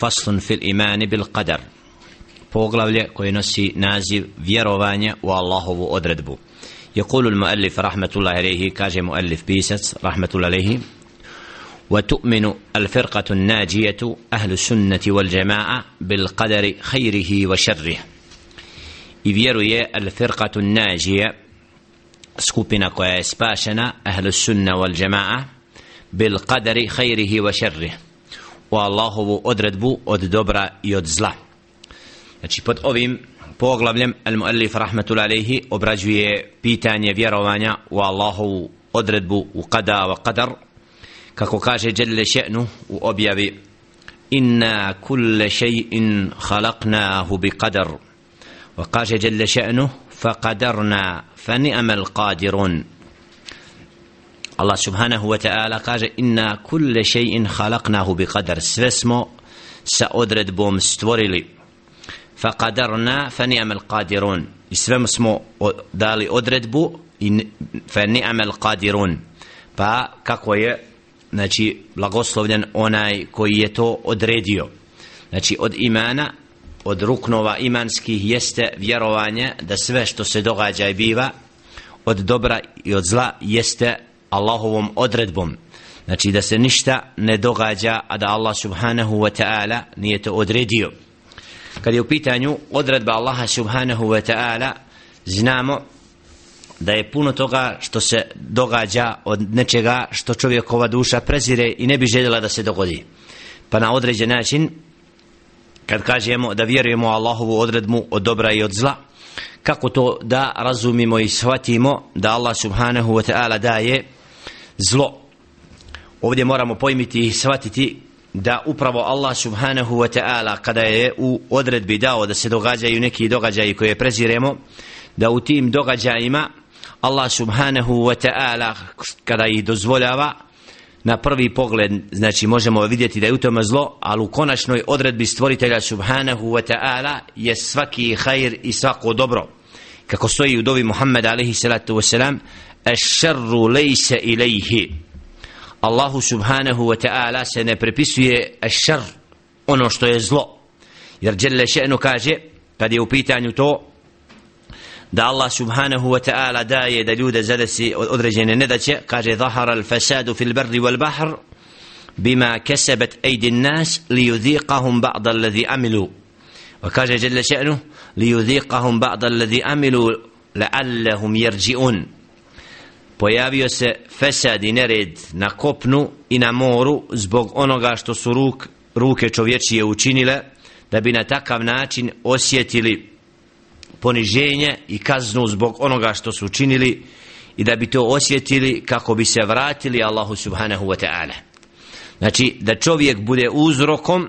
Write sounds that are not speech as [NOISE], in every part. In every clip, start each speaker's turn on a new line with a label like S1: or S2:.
S1: faslun fil imani bil qadar poglavlje koje nosi naziv vjerovanje u Allahovu odredbu يقول المؤلف رحمة الله عليه كاجي مؤلف بيسس رحمة الله عليه وتؤمن الفرقة الناجية أهل السنة والجماعة بالقدر خيره وشره يفيروي الفرقة الناجية سكوبنا كويا سباشنا أهل السنة والجماعة بالقدر u Allahovu odredbu od dobra i od zla. Znači, pod ovim poglavljem Al-Muallif Rahmetul Aleyhi obrađuje pitanje vjerovanja u Allahovu odredbu u kada wa qadar, kako kaže Jelle Še'nu u objavi Inna kulle še'in halaknahu bi qadar. Wa kaže Jelle Še'nu Fa qadarna fa ni'amal qadirun. Allah subhanahu wa ta'ala kaže inna kulle še'in khalaqnahu bi qadar sve smo sa odredbom stvorili. Fa qadarna fa ni'amal qadirun. I sve smo dali odredbu i fa ni'amal qadirun. Pa kako je znači blagoslovljen onaj koji je to odredio. Znači od imana od ruknova imanskih jeste vjerovanje da sve što se događa i biva od dobra i od zla jeste Allahovom odredbom. Znači da se ništa ne događa a da Allah subhanahu wa ta'ala nije to odredio. Kad je u pitanju odredba Allaha subhanahu wa ta'ala znamo da je puno toga što se događa od nečega što čovjekova duša prezire i ne bi željela da se dogodi. Pa na određen način kad kažemo da vjerujemo Allahovu odredbu od dobra i od zla kako to da razumimo i shvatimo da Allah subhanahu wa ta'ala daje zlo. Ovdje moramo pojmiti i shvatiti da upravo Allah subhanahu wa ta'ala kada je u odredbi dao da se događaju neki događaji koje preziremo da u tim događajima Allah subhanahu wa ta'ala kada ih dozvoljava na prvi pogled znači možemo vidjeti da je u tome zlo ali u konačnoj odredbi stvoritelja subhanahu wa ta'ala je svaki hajr i svako dobro. Kako stoji u dovi Muhammed alaihi salatu wasalam ash-sharru laysa ilayhi Allahu subhanahu wa ta'ala se ne prepisuje šar ono što je zlo jer Jelle še'nu kaže kad je u pitanju to da Allah subhanahu wa ta'ala daje da ljude zadesi određene nedaće kaže zahara al fasadu fil barri wal bahr bima kesebat ejdi nas li yudhiqahum ba'da alladhi amilu wa kaže Jelle še'nu li yudhiqahum ba'da alladhi amilu la'allahum yarji'un pojavio se fesad i nered na kopnu i na moru zbog onoga što su ruk, ruke čovječije učinile da bi na takav način osjetili poniženje i kaznu zbog onoga što su učinili i da bi to osjetili kako bi se vratili Allahu subhanahu wa ta'ala. Znači da čovjek bude uzrokom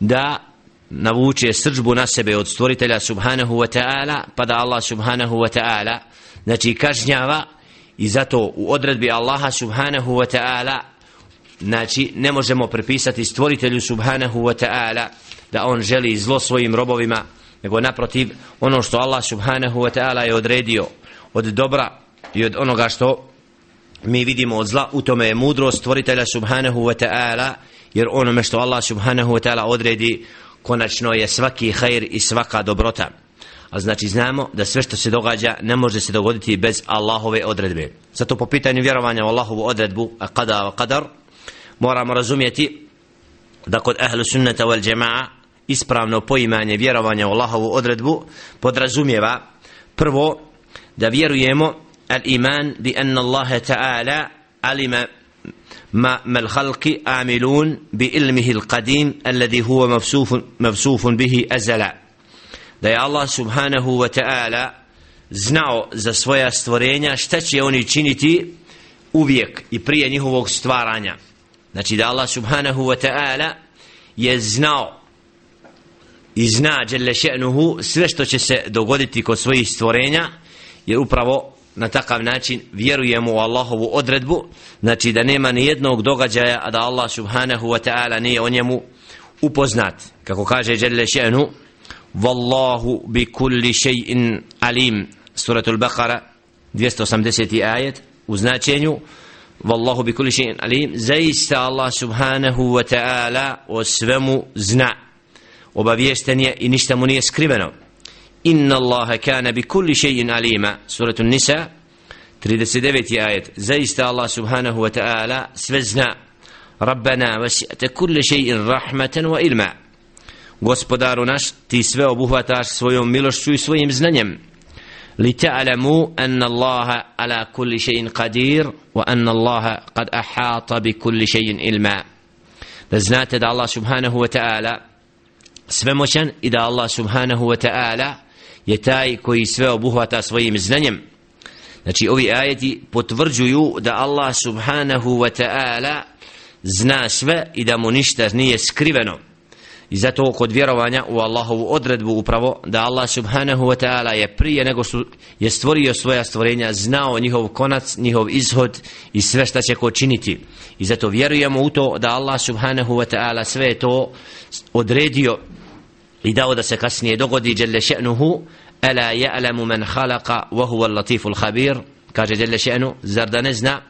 S1: da navuče srđbu na sebe od stvoritelja subhanahu wa ta'ala pa da Allah subhanahu wa ta'ala znači kažnjava i zato u odredbi Allaha subhanahu wa ta'ala znači ne možemo prepisati stvoritelju subhanahu wa ta'ala da on želi zlo svojim robovima nego naprotiv ono što Allah subhanahu wa ta'ala je odredio od dobra i od onoga što mi vidimo od zla u tome je mudrost stvoritelja subhanahu wa ta'ala jer onome što Allah subhanahu wa ta'ala odredi konačno je svaki hajr i svaka dobrota a znači znamo da sve što se događa ne može se dogoditi bez Allahove odredbe zato po pitanju vjerovanja u Allahovu odredbu a kada a kadar moramo razumjeti da kod ahlu sunnata wal jama'a ispravno poimanje vjerovanja u Allahovu odredbu podrazumijeva prvo da vjerujemo al iman bi anna Allah ta'ala alima ما ما الخلق عاملون بعلمه القديم الذي هو مفسوف مفسوف به أزلا da je Allah subhanahu wa ta'ala znao za svoja stvorenja šta će oni činiti uvijek i prije njihovog stvaranja. Znači da Allah subhanahu wa ta'ala je znao i zna djelle še'nuhu sve što će se dogoditi kod svojih stvorenja jer upravo na takav način vjerujemo u Allahovu odredbu znači da nema ni jednog događaja a da Allah subhanahu wa ta'ala nije o njemu upoznat. Kako kaže djelle še'nuhu Wallahu bi kulli shay'in alim. Suratul Baqara 280. ajet u značenju Wallahu bi kulli shay'in alim. Zaista Allah subhanahu wa ta'ala o svemu zna. Obaviješten je i ništa mu nije skriveno. Inna Allaha kana bi kulli shay'in alima. Suratul nisa 39. ajet. Zaista Allah subhanahu wa ta'ala sve zna. Rabbana wasi'ta kulli shay'in rahmatan wa ilma Gospodaru naš ti sve obuhvataš svojom milošću i svojim znanjem لتعلموا أن الله على كل شيء قدير وأن الله قد أحاط بكل شيء علما لزنات دا الله سبحانه وتعالى svemoćan i da Allah subhanahu wa ta'ala je taj koji sve obuhvata svojim znanjem znači ovi ajeti potvrđuju da Allah subhanahu wa ta'ala zna sve i da mu ništa nije skriveno I zato kod vjerovanja u Allahovu odredbu upravo da Allah subhanahu wa ta'ala je prije nego su je stvorio svoja stvorenja znao njihov konac, njihov izhod i sve šta će ko činiti. I zato vjerujemo u to da Allah subhanahu wa ta'ala sve to odredio i dao da se kasnije dogodi. Jelle še'nuhu ala ja'lamu man khalaqa wa huwa latiful khabir. Kaže jelle še'nu zar da ne zna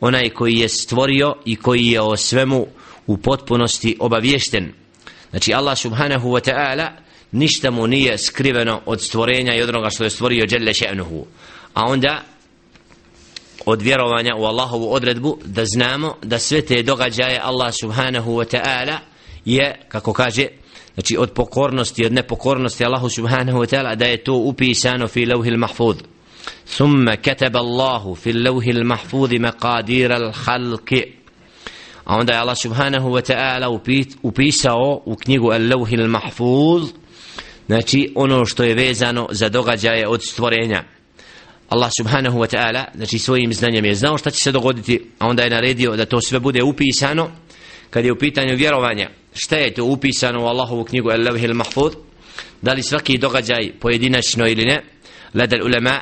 S1: onaj koji je stvorio i koji je o svemu u potpunosti obaviješten? Znači Allah subhanahu wa ta'ala ništa mu nije skriveno od stvorenja i od onoga što je stvorio dželle še'nuhu. A onda od vjerovanja u Allahovu odredbu da znamo da sve te događaje Allah subhanahu wa ta'ala je, kako kaže, znači od pokornosti, od nepokornosti Allahu subhanahu wa ta'ala da je to upisano fi levhil mahfuz. Thumma kataba Allahu fi levhil mahfuz maqadira al-halki a onda je Allah subhanahu wa ta'ala upisao u knjigu Al-Lawhil Mahfuz znači ono što je vezano za događaje od stvorenja. Allah subhanahu wa ta'ala znači svojim znanjem je znao šta će se dogoditi a onda je naredio da to sve bude upisano. Kad je u pitanju vjerovanja šta je to upisano u Allahovu knjigu Al-Lawhil Mahfuz? Da li svaki događaj pojedinačno ili ne? Ledal ulema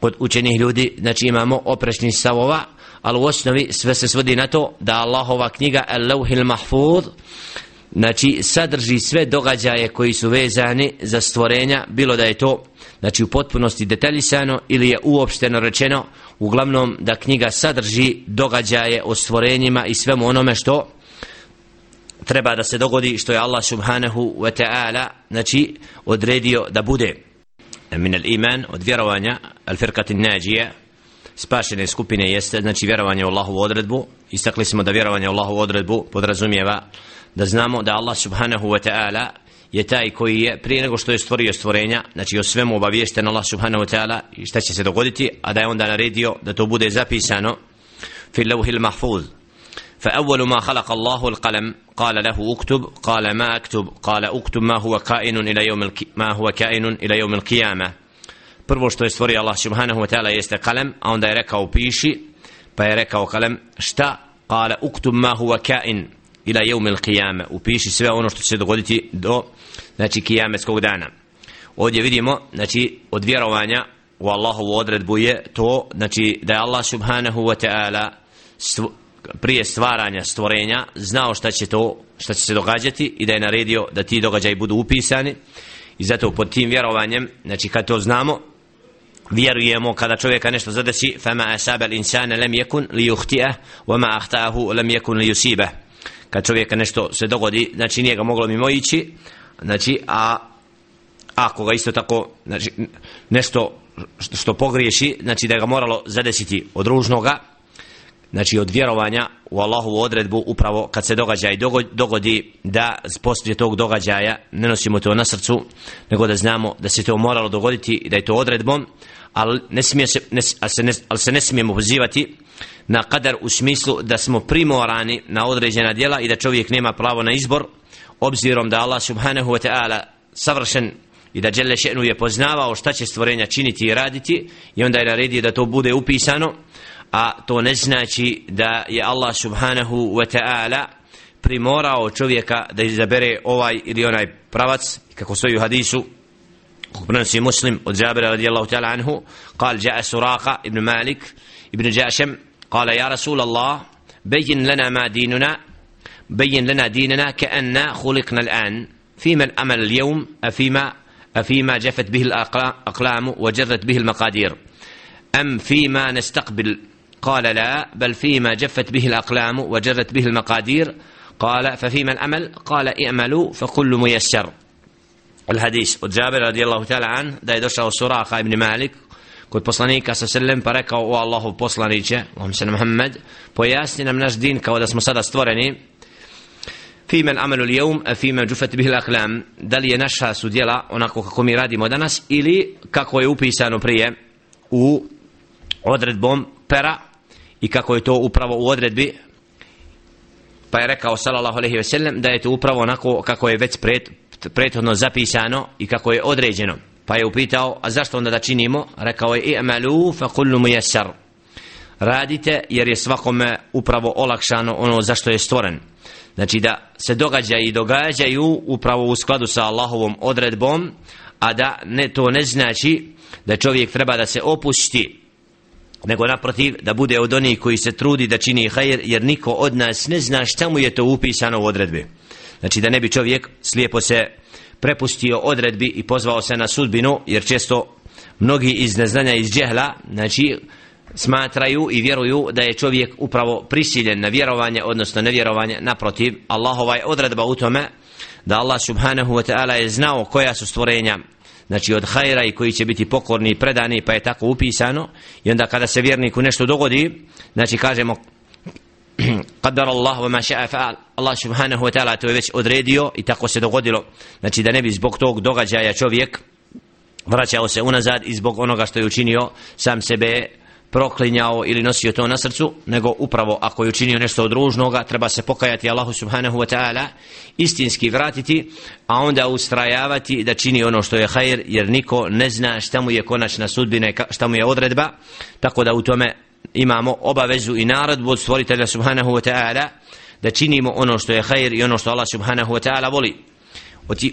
S1: od učenih ljudi znači imamo oprešni stavova ali u osnovi sve se svodi na to da Allahova knjiga Al-Lawhil Mahfuz znači sadrži sve događaje koji su vezani za stvorenja bilo da je to znači u potpunosti detaljisano ili je uopšteno rečeno uglavnom da knjiga sadrži događaje o stvorenjima i svemu onome što treba da se dogodi što je Allah subhanahu wa ta'ala znači odredio da bude. Min al iman od vjerovanja al firqati najija spašene skupine jeste znači vjerovanje u Allahovu odredbu istakli smo da vjerovanje u Allahovu odredbu podrazumijeva da znamo da Allah subhanahu wa ta'ala je taj koji je prije nego što je stvorio stvorenja znači o svemu obaviješten Allah subhanahu wa ta'ala i šta će se dogoditi a da je onda naredio da to bude zapisano fi lawhi mahfuz فأول ما خلق الله القلم قال له اكتب قال ما أكتب قال اكتب ما هو كائن إلى يوم الك... ما هو كائن إلى يوم القيامة prvo što je stvorio Allah subhanahu wa ta'ala jeste kalem a onda je rekao piši. Pa je rekao kalem šta? Kale uktub ma huwa kain ila jevmi qiyame. upiši sve ono što će se dogoditi do znači kijametskog dana. Ovdje vidimo znači od vjerovanja u Allahovu odredbu je to znači da je Allah subhanahu wa ta'ala prije stvaranja stvorenja znao šta će to šta će se događati i da je naredio da ti događaji budu upisani. I zato pod tim vjerovanjem znači kad to znamo vjerujemo kada čovjeka nešto zadesi fama asaba al-insana lam yakun li yukhti'ah wama ahtaahu lam yakun li yusibah kad čovjeka nešto se dogodi znači nije ga moglo mimo ići znači a ako ga isto tako znači nešto što pogriješi znači da ga moralo zadesiti od ružnoga znači od vjerovanja u Allahovu odredbu upravo kad se događa i dogodi da poslije tog događaja ne nosimo to na srcu nego da znamo da se to moralo dogoditi i da je to odredbom ali ne smije se, ne, ali se ne, ali se ne smijemo pozivati na kadar u smislu da smo primorani na određena djela i da čovjek nema pravo na izbor obzirom da Allah subhanahu wa ta'ala savršen i da Đele še'nu je poznavao šta će stvorenja činiti i raditi i onda je naredio da to bude upisano a to ne znači da je Allah subhanahu wa ta'ala primorao čovjeka da izabere ovaj ili onaj pravac kako stoji u hadisu برنسي مسلم وجابر رضي الله تعالى عنه قال جاء سراقة ابن مالك ابن جاشم قال يا رسول الله بين لنا ما ديننا بين لنا ديننا كأننا خلقنا الآن فيما الأمل اليوم أفيما أفيما جفت به الأقلام وجرت به المقادير أم فيما نستقبل قال لا بل فيما جفت به الأقلام وجرت به المقادير قال ففيما الأمل قال اعملوا فكل ميسر الحديث od Jabir radijallahu ta'ala an da je došao Suraha ibn Malik kod poslanika sa sellem pa rekao o Allahu poslaniće Allahum se Muhammed pojasni nam naš din kao da smo sada stvoreni فيما العمل اليوم فيما جفت به الأقلام da li je naša sudjela onako kako mi radimo danas ili kako je upisano prije u odredbom pera i kako je to upravo u odredbi pa je rekao sallallahu alejhi ve sellem da je to upravo onako kako je već pred, prethodno zapisano i kako je određeno. Pa je upitao a zašto onda da činimo? Rekao je i'malu fa kullu muyassar. Radite jer je svakome upravo olakšano ono zašto je stvoren. Znači da se događa i događaju upravo u skladu sa Allahovom odredbom a da ne to ne znači da čovjek treba da se opusti nego naprotiv da bude od onih koji se trudi da čini hajr jer niko od nas ne zna šta mu je to upisano u odredbi. Znači da ne bi čovjek slijepo se prepustio odredbi i pozvao se na sudbinu jer često mnogi iz neznanja iz džehla znači smatraju i vjeruju da je čovjek upravo prisiljen na vjerovanje odnosno nevjerovanje. Naprotiv Allahova je odredba u tome da Allah subhanahu wa ta'ala je znao koja su stvorenja znači od hajra i koji će biti pokorni i predani pa je tako upisano. I onda kada se vjerniku nešto dogodi znači kažemo [CLEARS THROAT] qadar Allah wa ma sha'a fa'al. Allah subhanahu wa ta'ala to je već odredio i tako se dogodilo. Znači da ne bi zbog tog događaja čovjek vraćao se unazad i zbog onoga što je učinio sam sebe proklinjao ili nosio to na srcu, nego upravo ako je učinio nešto od ružnoga, treba se pokajati Allahu subhanahu wa ta'ala, istinski vratiti, a onda ustrajavati da čini ono što je hajr, jer niko ne zna šta mu je konačna sudbina šta mu je odredba, tako da u tome imamo obavezu i naredbu od stvoritelja subhanahu wa ta'ala, da činimo ono što je hajr i ono što Allah subhanahu wa ta'ala voli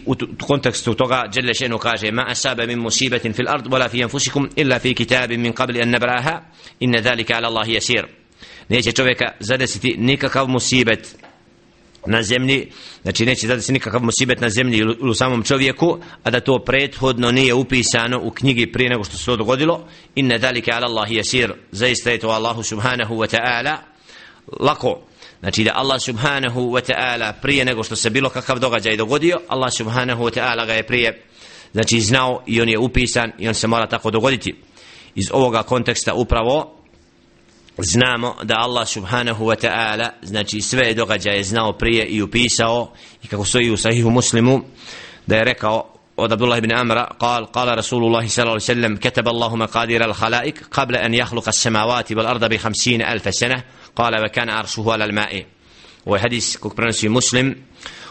S1: u kontekstu toga Jelle šenu kaže ma asaba min مصيبه fil ard wala fi anfusikum illa fi kitabin min qabli an nabraha inna dhalika ala الله yasir. Neće čovjeka zadesiti nikakav musibet na zemlji znači neće zadesiti nikakav musibet na zemlji ili u samom čovjeku a da to prethodno nije upisano u knjigi prije nego što se to dogodilo. Inna dhalika ala Allahi yasir. Zaista je to Allahu subhanahu wa ta'ala lako Znači da Allah subhanahu wa ta'ala prije nego što se bilo kakav događaj dogodio, Allah subhanahu wa ta'ala ga je prije znači znao i on je upisan i on se mora tako dogoditi. Iz ovoga konteksta upravo znamo da Allah subhanahu wa ta'ala znači sve događaje znao prije i upisao i kako stoji u sahihu muslimu da je rekao od Abdullah ibn Amra قال قال رسول الله صلى الله عليه وسلم كتب الله مقادير الخلائق قبل أن يخلق السماوات والأرض بخمسين ألف سنة قال وكان عرشه على الماء وحديث كوك برنسي مسلم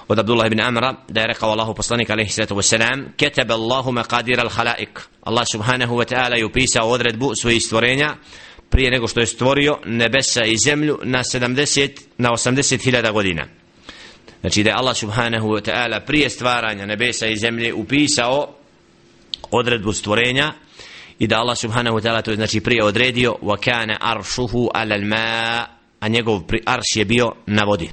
S1: od Abdullah ibn Amra da je rekao Allahu poslanik alejhi salatu vesselam kataba Allahu maqadir al khalaiq Allah subhanahu wa ta'ala je upisao odredbu svojih stvorenja prije nego što je stvorio nebesa i zemlju na 70 na 80.000 godina znači da je Allah subhanahu wa ta'ala prije stvaranja nebesa i zemlje upisao odredbu stvorenja i da Allah subhanahu wa ta'ala to je znači prije odredio wa kana arshuhu ala al-ma a njegov arš je bio na vodi.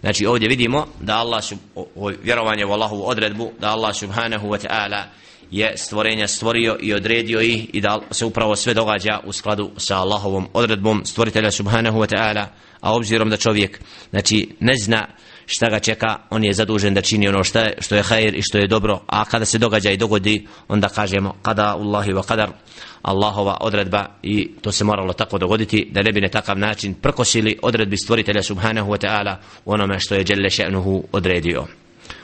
S1: Znači ovdje vidimo da Allah o, vjerovanje u Allahovu odredbu da Allah subhanahu wa ta'ala je stvorenja stvorio i odredio ih i da se upravo sve događa u skladu sa Allahovom odredbom stvoritelja subhanahu wa ta'ala a obzirom da čovjek znači ne zna šta ga čeka, on je zadužen da čini ono što je, što je hajr i što je dobro, a kada se događa i dogodi, onda kažemo kada Allahi wa qadar, Allahova odredba i to se moralo tako dogoditi da ne bi na takav način prkosili odredbi stvoritelja subhanahu wa ta'ala onome što je Jelle še'nuhu odredio.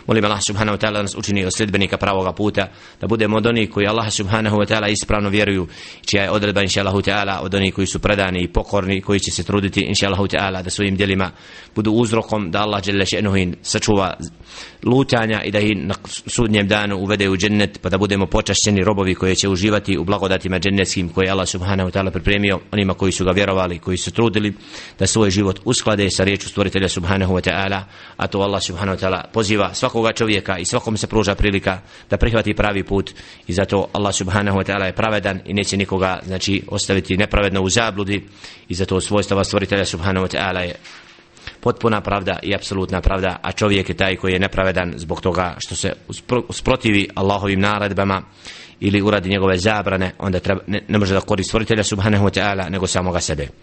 S1: Molim Allah subhanahu wa ta'ala da nas učini od sljedbenika pravoga puta, da budemo od onih koji Allah subhanahu wa ta'ala ispravno vjeruju, čija je odredba inša Allahu ta'ala od onih koji su predani i pokorni, koji će se truditi inša Allahu ta'ala da svojim djelima budu uzrokom da Allah žele še'nuhin sačuva lutanja i da ih na sudnjem danu uvede u džennet pa da budemo počašćeni robovi koji će uživati u blagodatima džennetskim koje Allah subhanahu wa ta'ala pripremio onima koji su ga vjerovali, koji su trudili da svoj život usklade sa riječu stvoritelja subhanahu wa ta'ala a to Allah subhanahu wa ta'ala poziva svakoga čovjeka i svakom se pruža prilika da prihvati pravi put i zato Allah subhanahu wa ta'ala je pravedan i neće nikoga znači ostaviti nepravedno u zabludi i zato svojstava stvoritelja subhanahu wa ta'ala je potpuna pravda i apsolutna pravda, a čovjek je taj koji je nepravedan zbog toga što se usprotivi Allahovim naredbama ili uradi njegove zabrane, onda treba, ne, ne može da koristi stvoritelja subhanahu wa ta'ala nego samoga sebe.